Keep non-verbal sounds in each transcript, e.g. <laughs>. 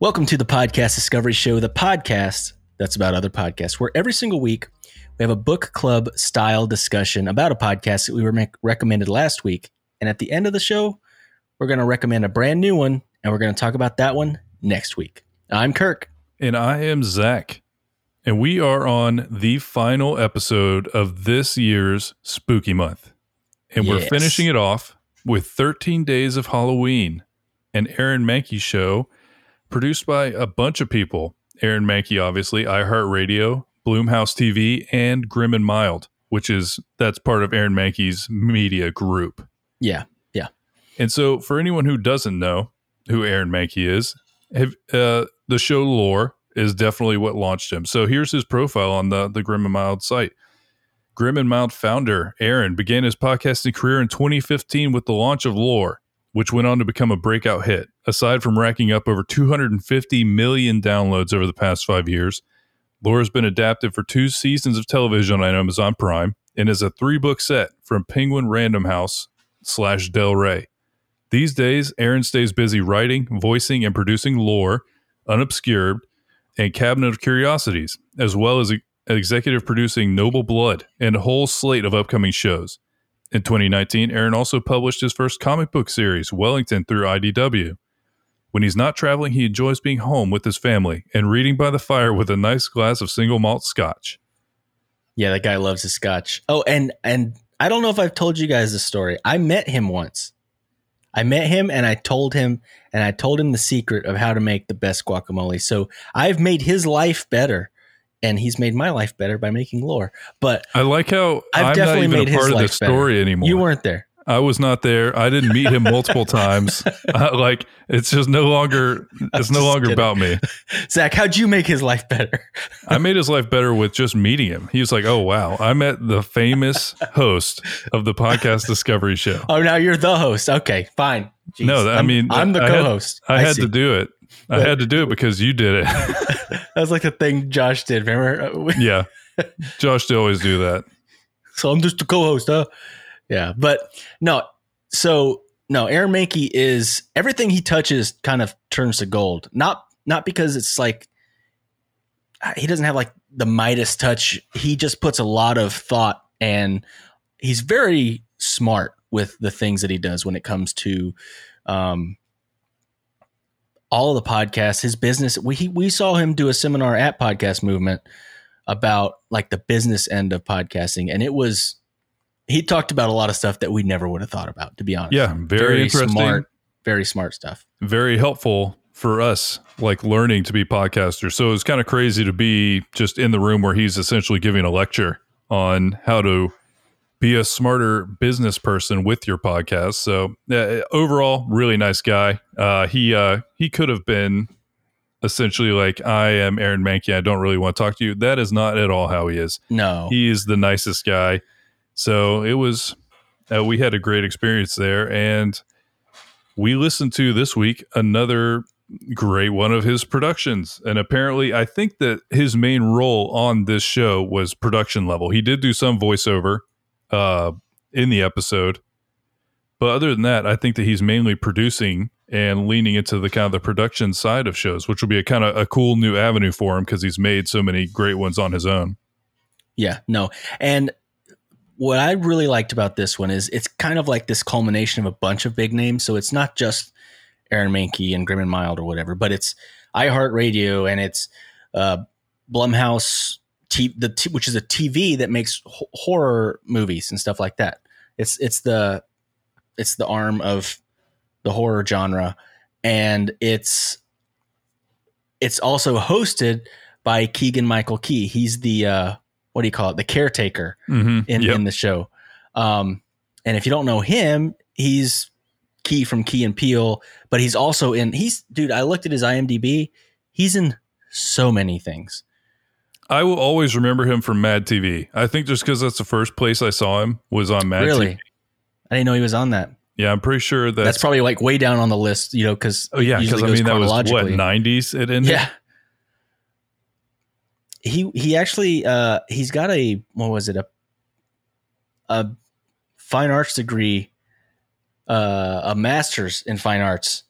Welcome to the Podcast Discovery Show, the podcast that's about other podcasts, where every single week we have a book club style discussion about a podcast that we were recommended last week. And at the end of the show, we're going to recommend a brand new one, and we're going to talk about that one next week. I'm Kirk. And I am Zach. And we are on the final episode of this year's spooky month. And yes. we're finishing it off with 13 Days of Halloween, an Aaron Mahnke show produced by a bunch of people. Aaron Mahnke, obviously, iHeartRadio, Blumhouse TV, and Grim and Mild, which is that's part of Aaron Mahnke's media group. Yeah, yeah. And so, for anyone who doesn't know who Aaron Mahnke is, have, uh, the show lore is definitely what launched him. So here's his profile on the the Grim and Mild site. Grim and Mild founder Aaron began his podcasting career in 2015 with the launch of Lore, which went on to become a breakout hit. Aside from racking up over 250 million downloads over the past five years, Lore has been adapted for two seasons of television on Amazon Prime and is a three book set from Penguin Random House slash Del Rey. These days, Aaron stays busy writing, voicing, and producing Lore, Unobscured, and Cabinet of Curiosities, as well as executive producing Noble Blood and a whole slate of upcoming shows. In 2019, Aaron also published his first comic book series, Wellington, through IDW. When he's not traveling, he enjoys being home with his family and reading by the fire with a nice glass of single malt scotch. Yeah, that guy loves his scotch. Oh, and and I don't know if I've told you guys this story. I met him once. I met him and I told him and I told him the secret of how to make the best guacamole. So I've made his life better and he's made my life better by making lore. But I like how I've I'm definitely made his part of the story better. anymore. You weren't there. I was not there. I didn't meet him multiple <laughs> times. Uh, like it's just no longer. It's no longer kidding. about me. Zach, how'd you make his life better? I made his life better with just meeting him. He was like, "Oh wow, I met the famous host of the podcast Discovery Show." Oh, now you're the host. Okay, fine. Jeez. No, I mean I'm, I'm the co-host. I had, I had to do it. I had to do it because you did it. <laughs> that was like the thing Josh did. Remember? yeah, Josh did always do that. So I'm just the co-host, huh? Yeah, but no. So no, Aaron Mahnke is everything he touches kind of turns to gold. Not not because it's like he doesn't have like the Midas touch. He just puts a lot of thought and he's very smart with the things that he does when it comes to um, all of the podcasts, his business. We we saw him do a seminar at Podcast Movement about like the business end of podcasting, and it was he talked about a lot of stuff that we never would have thought about, to be honest. Yeah, very, very. Smart, very smart stuff. Very helpful for us, like learning to be podcasters. So it's kind of crazy to be just in the room where he's essentially giving a lecture on how to be a smarter business person with your podcast. So uh, overall, really nice guy. Uh, he uh, he could have been essentially like, I am Aaron Mahnke. I don't really want to talk to you. That is not at all how he is. No, he is the nicest guy. So it was, uh, we had a great experience there. And we listened to this week another great one of his productions. And apparently, I think that his main role on this show was production level. He did do some voiceover uh, in the episode. But other than that, I think that he's mainly producing and leaning into the kind of the production side of shows, which will be a kind of a cool new avenue for him because he's made so many great ones on his own. Yeah, no. And what I really liked about this one is it's kind of like this culmination of a bunch of big names. So it's not just Aaron Mahnke and Grim and Mild or whatever, but it's iHeartRadio and it's uh, Blumhouse, t- the t- which is a TV that makes h- horror movies and stuff like that. It's it's the it's the arm of the horror genre, and it's it's also hosted by Keegan Michael Key. He's the uh, what do you call it? The caretaker mm-hmm. in, yep. in the show. Um, and if you don't know him, he's Key from Key and Peele, but he's also in. He's dude. I looked at his IMDb. He's in so many things. I will always remember him from Mad TV. I think just because that's the first place I saw him was on Mad really? TV. I didn't know he was on that. Yeah, I'm pretty sure that that's probably like way down on the list. You know, because oh yeah, because I mean that was what 90s it ended. Yeah, he he actually uh, he's got a what was it a a fine arts degree, uh, a master's in fine arts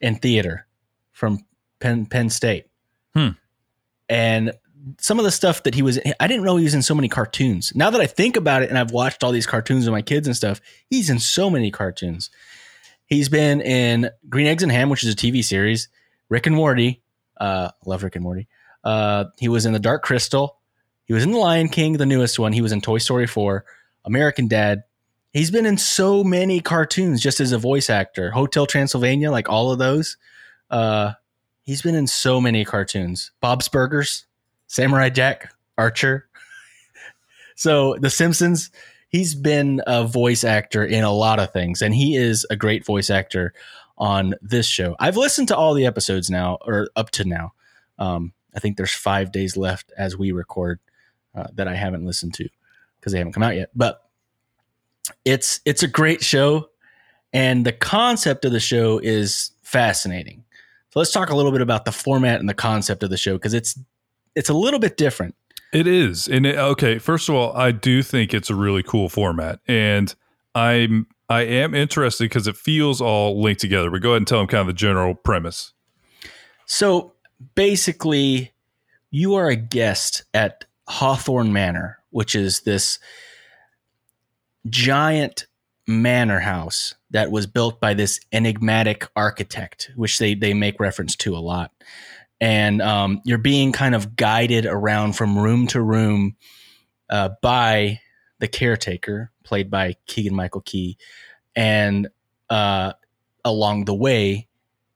in theater from Penn Penn State. Hmm. And some of the stuff that he was I didn't know he was in so many cartoons. Now that I think about it and I've watched all these cartoons with my kids and stuff, he's in so many cartoons. He's been in Green Eggs and Ham, which is a TV series, Rick and Morty. Uh, love Rick and Morty. Uh, he was in The Dark Crystal. He was in The Lion King, the newest one. He was in Toy Story 4, American Dad. He's been in so many cartoons just as a voice actor. Hotel Transylvania, like all of those. Uh, he's been in so many cartoons. Bob's Burgers, Samurai Jack, Archer. <laughs> so The Simpsons, he's been a voice actor in a lot of things, and he is a great voice actor on this show. I've listened to all the episodes now, or up to now. Um, I think there's five days left as we record uh, that I haven't listened to because they haven't come out yet. But it's it's a great show, and the concept of the show is fascinating. So let's talk a little bit about the format and the concept of the show because it's it's a little bit different. It is, and it, okay. First of all, I do think it's a really cool format, and I'm I am interested because it feels all linked together. But go ahead and tell them kind of the general premise. So basically, you are a guest at Hawthorne Manor, which is this giant manor house that was built by this enigmatic architect, which they they make reference to a lot. And um, you're being kind of guided around from room to room uh, by the caretaker, played by Keegan Michael Key, and uh, along the way,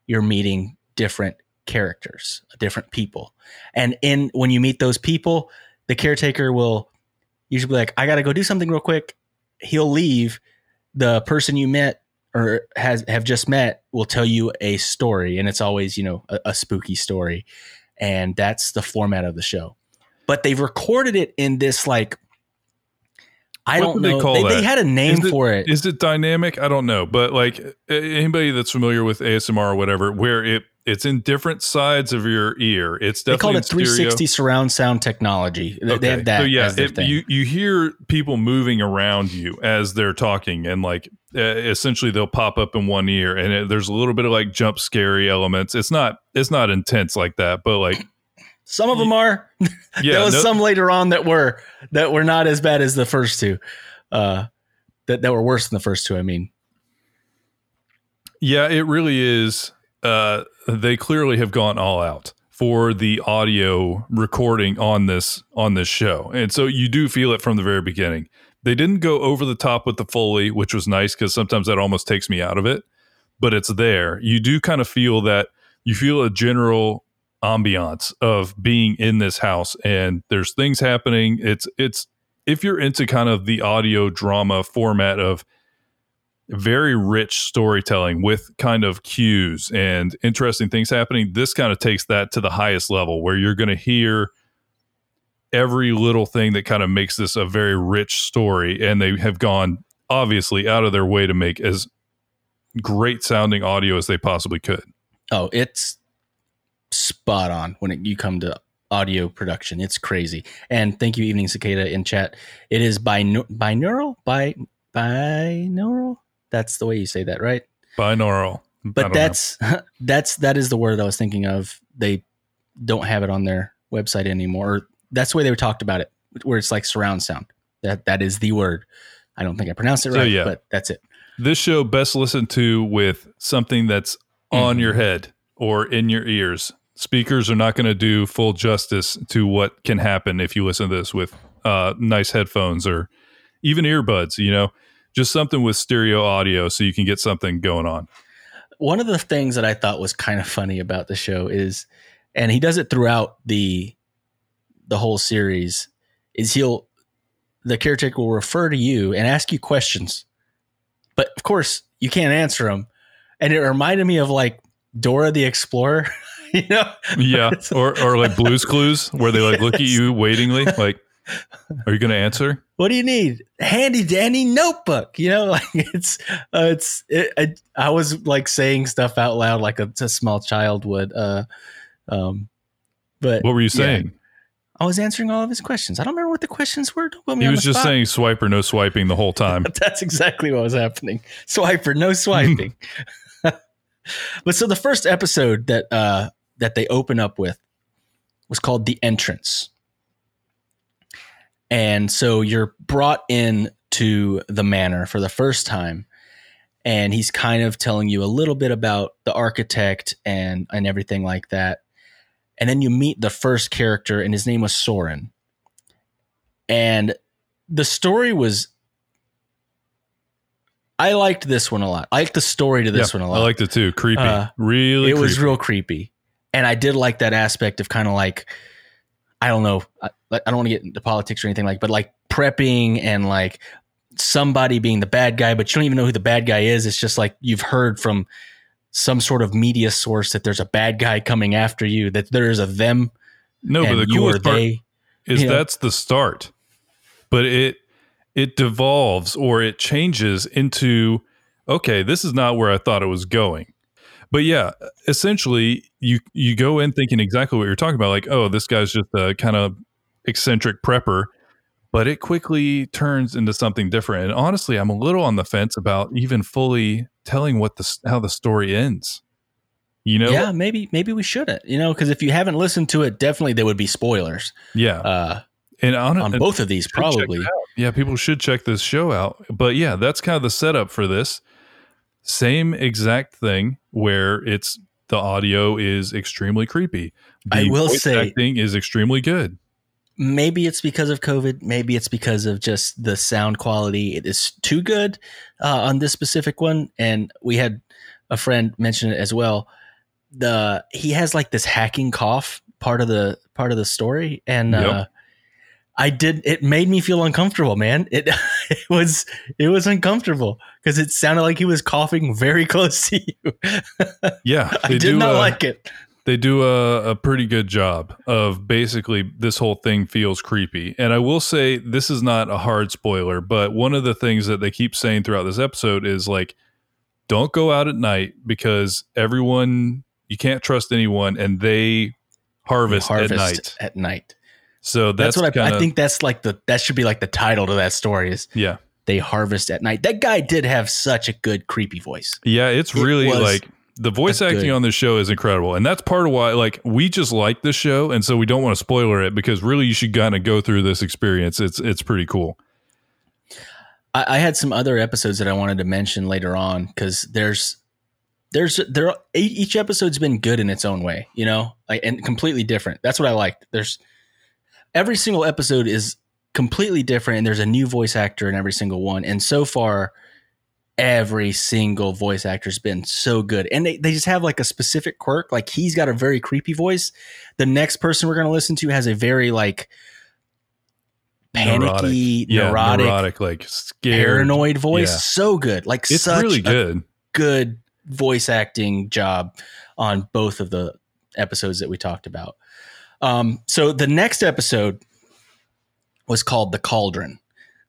you're meeting different characters, different people, and in when you meet those people, the caretaker will usually be like, "I got to go do something real quick." He'll leave. The person you met or has have just met will tell you a story, and it's always you know a, a spooky story, and that's the format of the show. But they've recorded it in this like I What don't do they know. call they, that? they had a name it- for it. Is it dynamic? I don't know, but like anybody that's familiar with ASMR or whatever, where it it's in different sides of your ear. It's They call it in stereo. 360 surround sound technology. They- They have that. So yeah, it- you you hear people moving around you as they're talking, and like uh, essentially they'll pop up in one ear, and it, there's a little bit of like jump scary elements. It's not it's not intense like that, but like some of them are. <laughs> yeah, there was no- some later on that were that were not as bad as the first two. Uh, that that were worse than the first two. I mean, Yeah, it really is. Uh, they clearly have gone all out for the audio recording on this on this show, and so you do feel it from the very beginning. They didn't go over the top with the foley, which was nice because sometimes that almost takes me out of it. But it's there. You do kind of feel that you feel a general ambiance of being in this house, and there's things happening. It's it's if you're into kind of the audio drama format of very rich storytelling with kind of cues and interesting things happening. This kind of takes that to the highest level where you're going to hear every little thing that kind of makes this a very rich story. And they have gone obviously out of their way to make as great sounding audio as they possibly could. oh, it's spot on when it, you come to audio production. It's crazy. And thank you, Evening Cicada in chat. It is binu- binaural, by binaural. That's the way you say that, right? Binaural. But don't know. that's <laughs> that's that is the word I was thinking of. They don't have it on their website anymore. That's the way they were talked about it, where it's like surround sound. That that is the word. I don't think I pronounced it So, right, yeah. but that's it. this show best listened to with something that's on Mhm. your head or in your ears. Speakers are not going to do full justice to what can happen if you listen to this with uh, nice headphones or even earbuds. You know, just something with stereo audio so you can get something going on. one of the things that I thought was kind of funny about the show is, and he does it throughout the the whole series, is he'll the caretaker will refer to you and ask you questions, but of course you can't answer them, and it reminded me of like Dora the Explorer, <laughs> you know? Yeah, <laughs> or or like Blue's Clues where they like look at you waitingly, like, "Are you going to answer?" <laughs> What do you need? Handy dandy notebook. You know, <laughs> like it's uh, it's. It, I, I was like saying stuff out loud like a, a small child would. Uh, um, but What were you yeah. saying? I was answering all of his questions. I don't remember what the questions were. Don't put me He was just spot. saying swipe or no swiping the whole time. <laughs> That's exactly what was happening. Swiper, no swiping. but so the first episode that uh that they open up with was called the entrance and so you're brought in to the manor for the first time and he's kind of telling you a little bit about the architect and and everything like that and then you meet the first character and his name was Soren and the story was I liked this one a lot. I liked the story to this Yeah, one a lot. I liked it too. Creepy. Uh, really it was real creepy and i did like that aspect of kind of like i don't know i, I don't want to get into politics or anything like but like prepping and like somebody being the bad guy but you don't even know who the bad guy is. It's just like you've heard from some sort of media source that there's a bad guy coming after you that there is a them no, but the you coolest part they. is that's the start. But it it devolves or it changes into okay this is not where i thought it was going but yeah essentially you you go in thinking exactly what you're talking about like oh this guy's just a kind of eccentric prepper but it quickly turns into something different and honestly i'm a little on the fence about even fully telling what the how the story ends you know yeah maybe maybe we shouldn't you know because if you haven't listened to it definitely there would be spoilers yeah uh, and on, on and- both of these probably. Yeah, people should check this show out. But yeah, that's kind of the setup for this. Same exact thing where it's the audio is extremely creepy. The I will say- acting is extremely good. maybe it's because of COVID. Maybe it's because of just the sound quality. It is too good uh, on this specific one. And we had a friend mention it as well. The he has like this hacking cough part of the part of the story, and Yep. uh, I did. It made me feel uncomfortable, man. It <laughs> it was it was uncomfortable because it sounded like he was coughing very <laughs> close to you. Yeah, <laughs> I did not uh, like it. they do a, a pretty good job of basically this whole thing feels creepy. And I will say this is not a hard spoiler, but one of the things that they keep saying throughout this episode is like, don't go out at night because everyone you can't trust anyone and they harvest, Harvest at night. At night. So That's, that's, what I, kinda, I think. That's like the that should be like the title to that story is Yeah. they harvest at night. That guy did have such a good creepy voice. Yeah, it's It really like the voice acting good- on this show is incredible. And that's part of why like we just like this show and so we don't want to spoiler it because really you should kind of go through this experience. It's it's pretty cool. I, I had some other episodes that I wanted to mention later on because there's there's there each episode's been good in its own way, you know, like and completely different. That's what I liked. There's every single episode is completely different, and there's a new voice actor in every single one. And so far, every single voice actor's been so good, and they they just have like a specific quirk. Like he's got a very creepy voice. The next person we're going to listen to has a very like panicky, Yeah, neurotic, neurotic, like scared. paranoid voice. Yeah. So good. Like It's such really a good. good voice acting job on both of the episodes that we talked about. Um, so the next episode was called The Cauldron.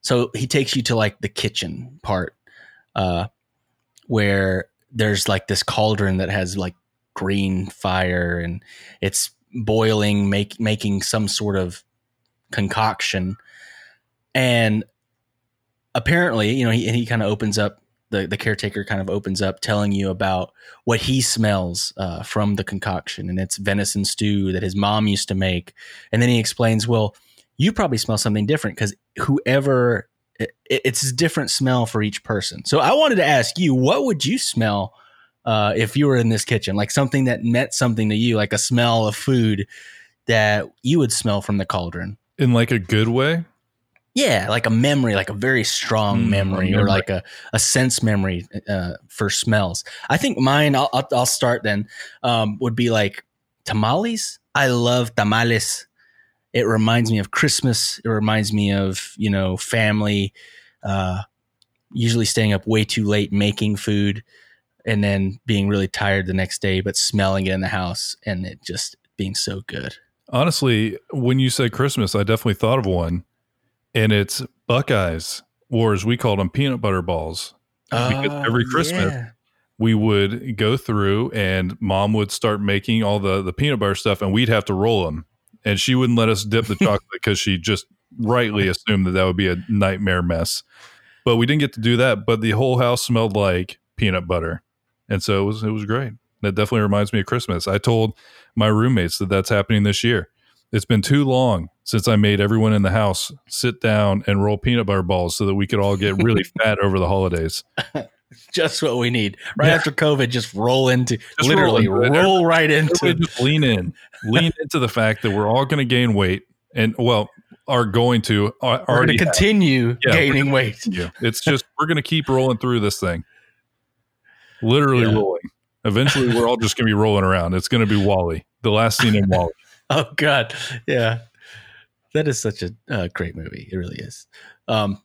So he takes you to like the kitchen part, uh, where there's like this cauldron that has like green fire and it's boiling, make, making some sort of concoction. And apparently, you know, he, he kind of opens up the, the caretaker kind of opens up telling you about what he smells uh, from the concoction. And it's venison stew that his mom used to make. And then he explains well you probably smell something different because whoever it, it's a different smell for each person. So i wanted to ask you what would you smell uh, if you were in this kitchen? Like something that meant something to you like a smell of food that you would smell from the cauldron. In like a good way. Yeah, like a memory, like a very strong Mm, memory, a or like a, a sense memory uh, for smells. I think mine, I'll, I'll, I'll start then, um, would be like tamales. I love tamales. It reminds me of Christmas. It reminds me of, you know, family, uh, usually staying up way too late making food and then being really tired the next day, but smelling it in the house and it just being so good. Honestly, when you said Christmas, I definitely thought of one. And it's Buckeyes, or as we called them, peanut butter balls. Because Oh, every Christmas, yeah. we would go through and mom would start making all the, the peanut butter stuff and we'd have to roll them. And she wouldn't let us dip the <laughs> chocolate because she just rightly assumed that that would be a nightmare mess. But we didn't get to do that. But the whole house smelled like peanut butter. And so it was, it was great. That definitely reminds me of Christmas. I told my roommates that that's happening this year. It's been too long since I made everyone in the house sit down and roll peanut butter balls so that we could all get really <laughs> fat over the holidays. <laughs> just what we need. Right Yeah. after COVID, just roll into Just literally roll into roll right into just lean in, lean into the fact that we're all going to gain weight, and well, are going to are We're going already to continue Yeah, we're gaining weight. Yeah. It's just we're going to keep rolling through this thing. Literally Yeah. rolling. Eventually, we're all just going to be rolling around. It's going to be WALL-E, the last scene in WALL-E. <laughs> Oh God, yeah, that is such a uh, great movie. It really is. Um,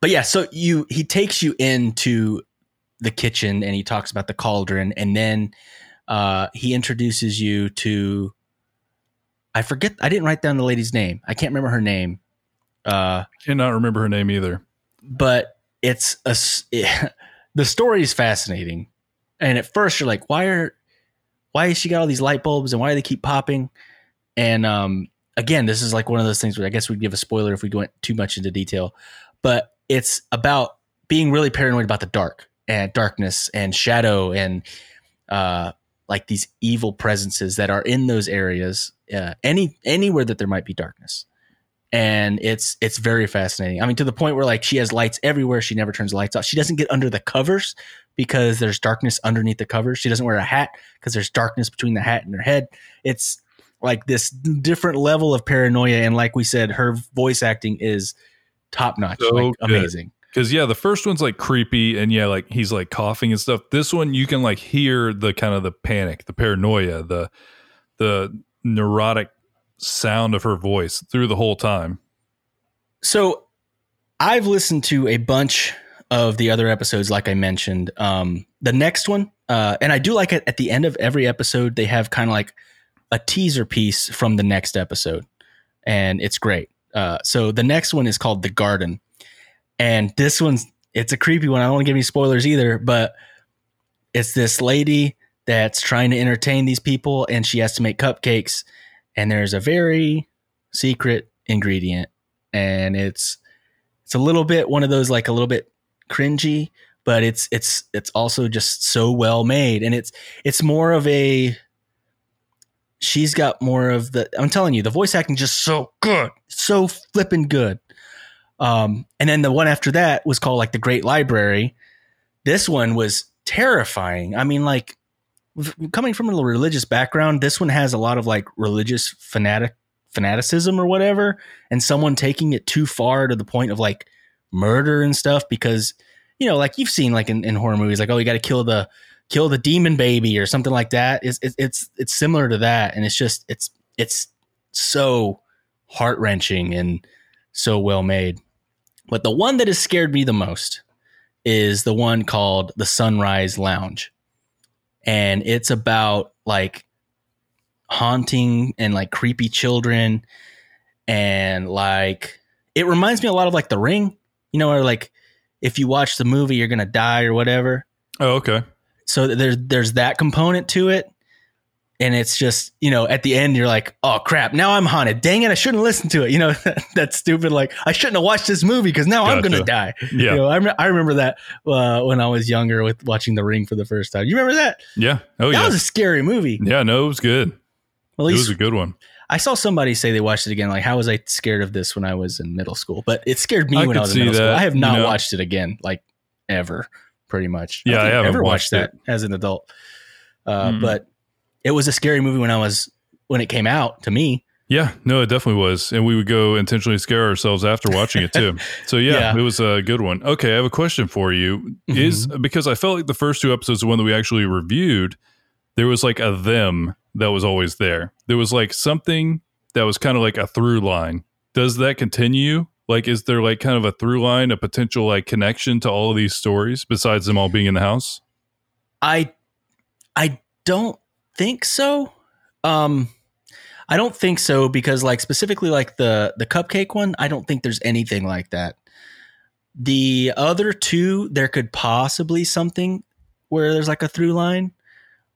but yeah, so you he takes you into the kitchen and he talks about the cauldron, and then uh, he introduces you to. I forget. I didn't write down the lady's name. I can't remember her name. Uh, Cannot remember her name either. but it's a s- <laughs> the story is fascinating and at first you're like why are why has she got all these light bulbs and why do they keep popping and um again this is like one of those things where i guess we'd give a spoiler if we went too much into detail but it's about being really paranoid about the dark and darkness and shadow and uh like these evil presences that are in those areas uh, any anywhere that there might be darkness and it's it's very fascinating. I mean, to the point where like she has lights everywhere. She never turns the lights off. She doesn't get under the covers because there's darkness underneath the covers. She doesn't wear a hat because there's darkness between the hat and her head. It's like this different level of paranoia, and like we said, her voice acting is top notch, So like good. amazing. Because yeah, the first one's like creepy and yeah, like he's like coughing and stuff. This one you can like hear the kind of the panic, the paranoia, the the neurotic sound of her voice through the whole time. So I've listened to a bunch of the other episodes, like I mentioned. Um, the next one, uh, and I do like it at the end of every episode, they have kind of like a teaser piece from the next episode, and it's great. Uh, so the next one is called The Garden, and this one's it's a creepy one. I don't want to give any spoilers either, but it's this lady that's trying to entertain these people, and she has to make cupcakes, and there's a very secret ingredient and it's it's a little bit one of those like a little bit cringy but it's it's it's also just so well made and it's it's more of a she's got more of the i'm telling you the voice acting just so good so flippin' good. Um and then the one after that was called like the great library. This one was terrifying. I mean like coming from a religious background this one has a lot of like religious fanatic fanaticism or whatever and someone taking it too far to the point of like murder and stuff because you know like you've seen like in, in horror movies like oh you got to kill the kill the demon baby or something like that. It's, it's it's similar to that. And it's just it's it's so heart-wrenching and so well made. But the one that has scared me the most is the one called the sunrise lounge. And it's about like haunting and like creepy children. And like it reminds me a lot of like the ring. You know or like if you watch the movie you're gonna die or whatever. Oh, okay. So there's there's that component to it and it's just you know at the end you're like oh crap now i'm haunted dang it i shouldn't listen to it you know <laughs> that stupid like i shouldn't have watched this movie because now i'm gonna die Yeah. you know I, rem- I remember that uh, when i was younger with watching the ring for the first time you remember that Yeah. Oh that yeah. That was a scary movie yeah, no, it was good. at It was a good one. I saw somebody say they watched it again. Like, how was I scared of this when I was in middle school? But it scared me I when I was in middle school. I have you not know. watched it again, like ever, pretty much. Yeah, I, I haven't ever watched watched that as an adult. Uh, Mm. But it was a scary movie when I was when it came out to me. Yeah, no, it definitely was. And we would go intentionally scare ourselves after watching it too. <laughs> So yeah, Yeah. it was a good one. Okay, I have a question for you. Is because I felt like the first two episodes, the one that we actually reviewed, there was like a them that was always there. There was like something that was kind of like a through line. Does that continue? Like, is there like kind of a through line, a potential like connection to all of these stories besides them all being in the house? I I don't think so. Um I don't think so because like specifically like the the cupcake one, I don't think there's anything like that. The other two, there could possibly something where there's like a through line.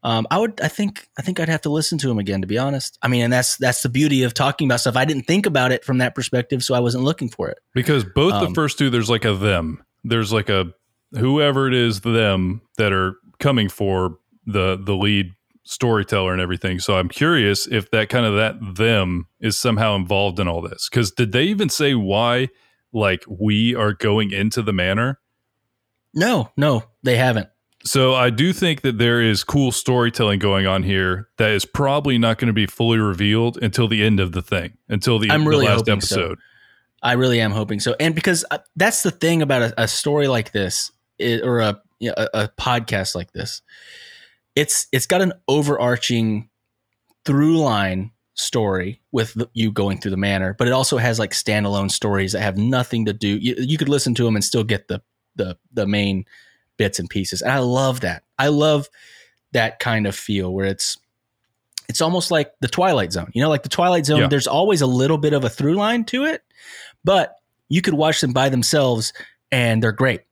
Um, I would, I think, I think I'd have to listen to him again to be honest. I mean, and that's that's the beauty of talking about stuff. I didn't think about it from that perspective, so I wasn't looking for it. Because both the Um, first two, there's like a them. There's like a whoever it is, them that are coming for the the lead storyteller and everything. So I'm curious if that kind of that them is somehow involved in all this. Because did they even say why like we are going into the manor? No, no, they haven't. So I do think that there is cool storytelling going on here that is probably not going to be fully revealed until the end of the thing, until the, I'm really the last episode. So. I really am hoping so, and because uh, that's the thing about a, a story like this, it, or a, a a podcast like this, it's it's got an overarching through line story with the, you going through the manor, but it also has like standalone stories that have nothing to do. You, you could listen to them and still get the the the main bits and pieces. And I love that. I love that kind of feel where it's it's almost like the Twilight Zone. You know, like the Twilight Zone, Yeah. there's always a little bit of a through line to it, but you could watch them by themselves and they're great.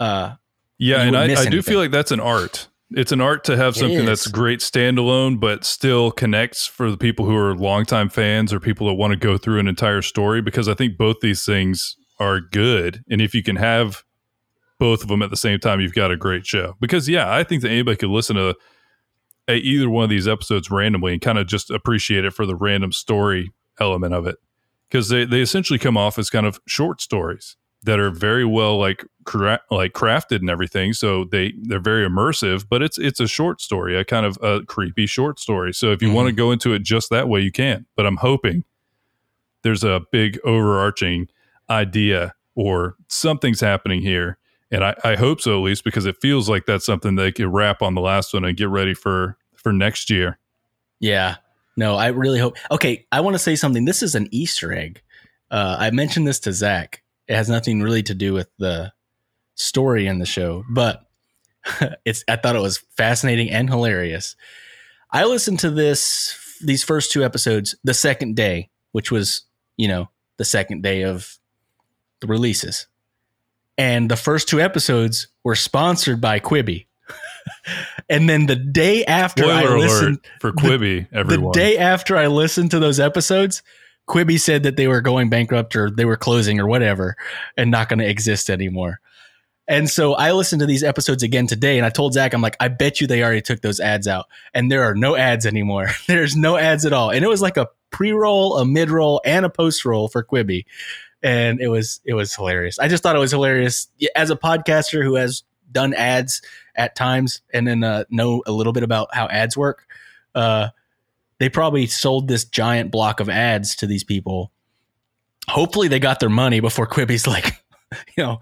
Uh, Yeah, and I, I do feel like that's an art. It's an art to have something that's great standalone, but still connects for the people who are longtime fans or people that want to go through an entire story. Because I think both these things are good, and if you can have both of them at the same time, you've got a great show. Because yeah, I think that anybody could listen to a, either one of these episodes randomly and kind of just appreciate it for the random story element of it. Because they, they essentially come off as kind of short stories that are very well like cra- like crafted and everything. So they they're very immersive, but it's it's a short story, a kind of a creepy short story. So if you want to mm-hmm. go into it just that way, you can. But I'm hoping there's a big overarching idea or something's happening here. And I, I hope so at least because it feels like that's something they could wrap on the last one and get ready for for next year. yeah, no, I really hope. Okay, I want to say something. This is an Easter egg. Uh, I mentioned this to Zach. It has nothing really to do with the story in the show, but <laughs> it's. I thought it was fascinating and hilarious. I listened to this these first two episodes the second day, which was you know the second day of the releases, and the first two episodes were sponsored by Quibi. <laughs> and then the day after I listened, alert for Quibi, everyone. the day after I listened to those episodes, Quibi said that they were going bankrupt or they were closing or whatever and not going to exist anymore. And so I listened to these episodes again today and I told Zach, I'm like, I bet you they already took those ads out and there are no ads anymore. <laughs> There's no ads at all. And it was like a pre roll, a mid roll, and a post roll for Quibi. And it was, it was hilarious. I just thought it was hilarious as a podcaster who has done ads at times and then uh, know a little bit about how ads work. Uh, they probably sold this giant block of ads to these people. Hopefully, they got their money before Quibi's like, <laughs> you know,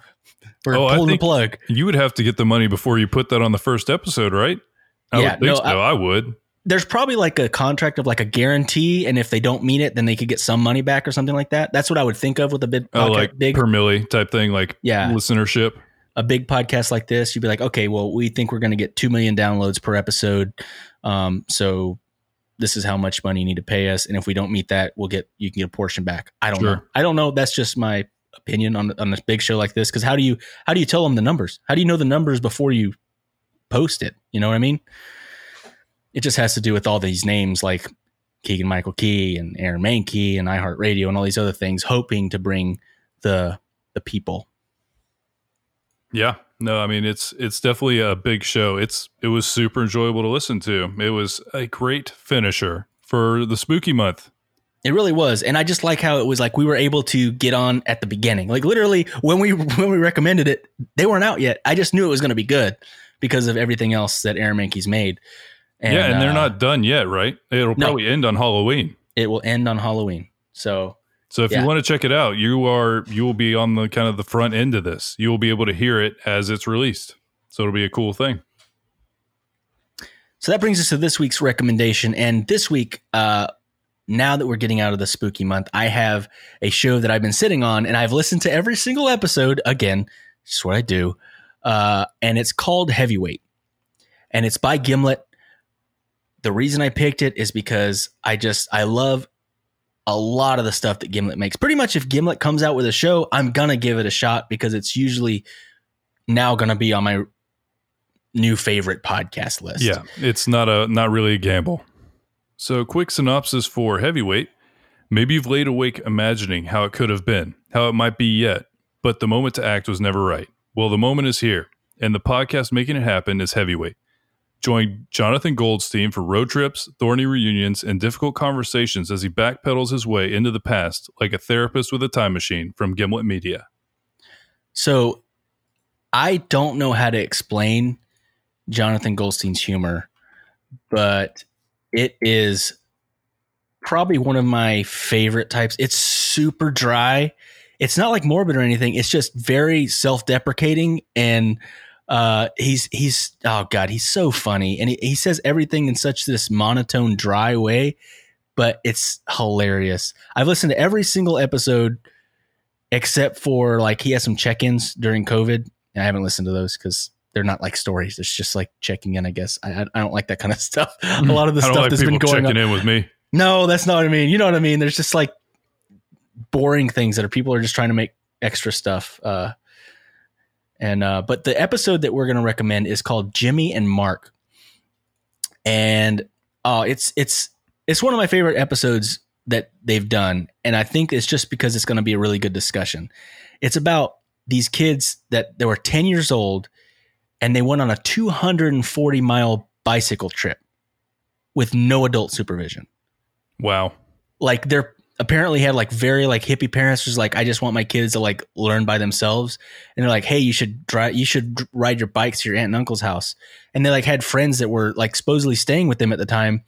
we're Oh, pulling the plug. you would have to get the money before you put that on the first episode, right? I Yeah, would think no, so. I, would. There's probably like a contract of like a guarantee, and if they don't meet it, then they could get some money back or something like that. That's what I would think of with a big, Oh, like big, per milli type thing, like yeah, listenership. a big podcast like this. You'd be like, okay, well, we think we're going to get two million downloads per episode, um, so this is how much money you need to pay us, and if we don't meet that, we'll get you can get a portion back. I don't Sure. know. I don't know. That's just my opinion on on this big show like this. Because how do you how do you tell them the numbers? How do you know the numbers before you post it? You know what I mean? It just has to do with all these names like Keegan Michael Key and Aaron Mahnke and iHeartRadio and all these other things, hoping to bring the the people. Yeah. No, I mean it's it's definitely a big show. It's it was super enjoyable to listen to. It was a great finisher for the spooky month. It really was, and I just like how it was like we were able to get on at the beginning. Like literally, when we <laughs> when we recommended it, they weren't out yet. I just knew it was going to be good because of everything else that Aaron Mahnke's made. Yeah, and they're uh, not done yet, right? It'll No. probably end on Halloween. It will end on Halloween. So So if Yeah. you want to check it out, you are you will be on the kind of the front end of this. You will be able to hear it as it's released. So it'll be a cool thing. So that brings us to this week's recommendation. And this week, uh, now that we're getting out of the spooky month, I have a show that I've been sitting on and I've listened to every single episode again. Just what I do. Uh, and it's called Heavyweight. And it's by Gimlet. The reason I picked it is because I just, I love a lot of the stuff that Gimlet makes. Pretty much if Gimlet comes out with a show, I'm to give it a shot because it's usually now to be on my new favorite podcast list. Yeah, it's not a not really a gamble. So, quick synopsis for Heavyweight. Maybe you've laid awake imagining how it could have been, how it might be yet, but the moment to act was never right. Well, the moment is here, and the podcast making it happen is Heavyweight. Join Jonathan Goldstein for road trips, thorny reunions, and difficult conversations as he backpedals his way into the past like a therapist with a time machine from Gimlet Media. So I don't know how to explain Jonathan Goldstein's humor, but it is probably one of my favorite types. It's super dry. It's not like morbid or anything. It's just very self-deprecating and uh, he's he's oh god, he's so funny, and he, he says everything in such this monotone, dry way, but it's hilarious. I've listened to every single episode except for like he has some check-ins during COVID. I haven't listened to those because they're not like stories. It's just like checking in. I guess I I don't like that kind of <laughs> stuff. A lot of the stuff like that's been going checking on. in with me. No, that's not what I mean. You know what I mean? There's just like boring things that are people are just trying to make extra stuff. Uh, and uh, but the episode that we're going to recommend is called Jimmy and Mark, and uh, it's it's it's one of my favorite episodes that they've done, and I think it's just because it's going to be a really good discussion. It's about these kids that they were 10 years old and they went on a 240 mile bicycle trip with no adult supervision Wow. like they're apparently had like very like hippie parents who's like I just want my kids to like learn by themselves. And they're like hey you should drive you should ride your bikes to your aunt and uncle's house. And they like had friends that were like supposedly staying with them at the time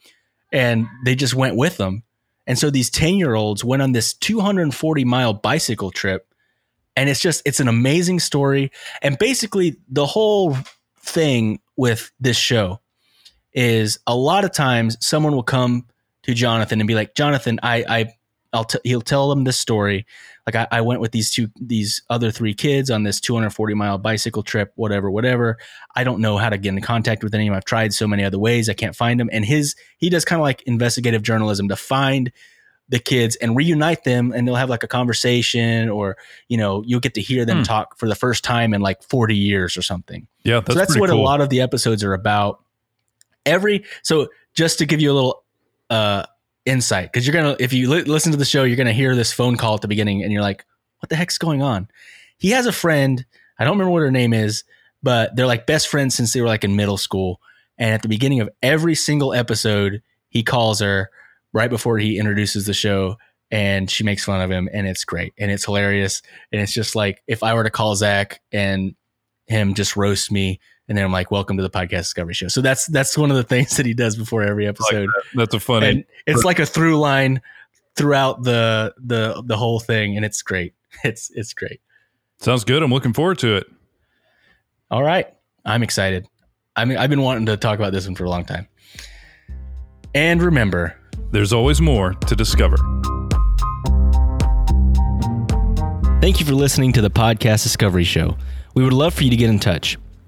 and they just went with them. And so these 10 year olds went on this 240 mile bicycle trip and it's just it's an amazing story. And basically the whole thing with this show is a lot of times someone will come to Jonathan and be like, Jonathan, I, I, I'll t- he'll tell them this story. Like I, I went with these two, these other three kids on this 240 mile bicycle trip, whatever, whatever. I don't know how to get in contact with any of them. I've tried so many other ways. I can't find them. And his, he does kind of like investigative journalism to find the kids and reunite them and they'll have like a conversation or, you know, you'll get to hear them Hmm. talk for the first time in like 40 years or something Yeah, that's, so that's what cool. a lot of the episodes are about. Every so just to give you a little uh insight. Because you're gonna if you li- listen to the show you're gonna hear this phone call at the beginning and you're like what the heck's going on? He has a friend i don't remember what her name is but they're like best friends since they were like in middle school. And at the beginning of every single episode he calls her right before he introduces the show and she makes fun of him and it's great and it's hilarious. And it's just like if i were to call zach and him just roast me and then i'm like welcome to the podcast discovery show so that's that's one of the things that he does before every episode That's a funny. and it's like a through line throughout the the the whole thing and it's great <laughs> it's it's great Sounds good. I'm looking forward to it. all right i'm excited i mean i've been wanting to talk about this one for a long time and remember There's always more to discover. Thank you for listening to the Podcast Discovery Show. We would love for you to get in touch.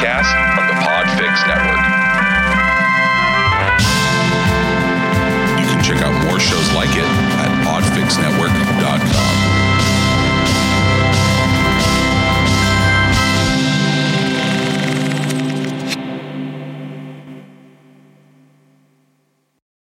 Podcast from the Podfix Network.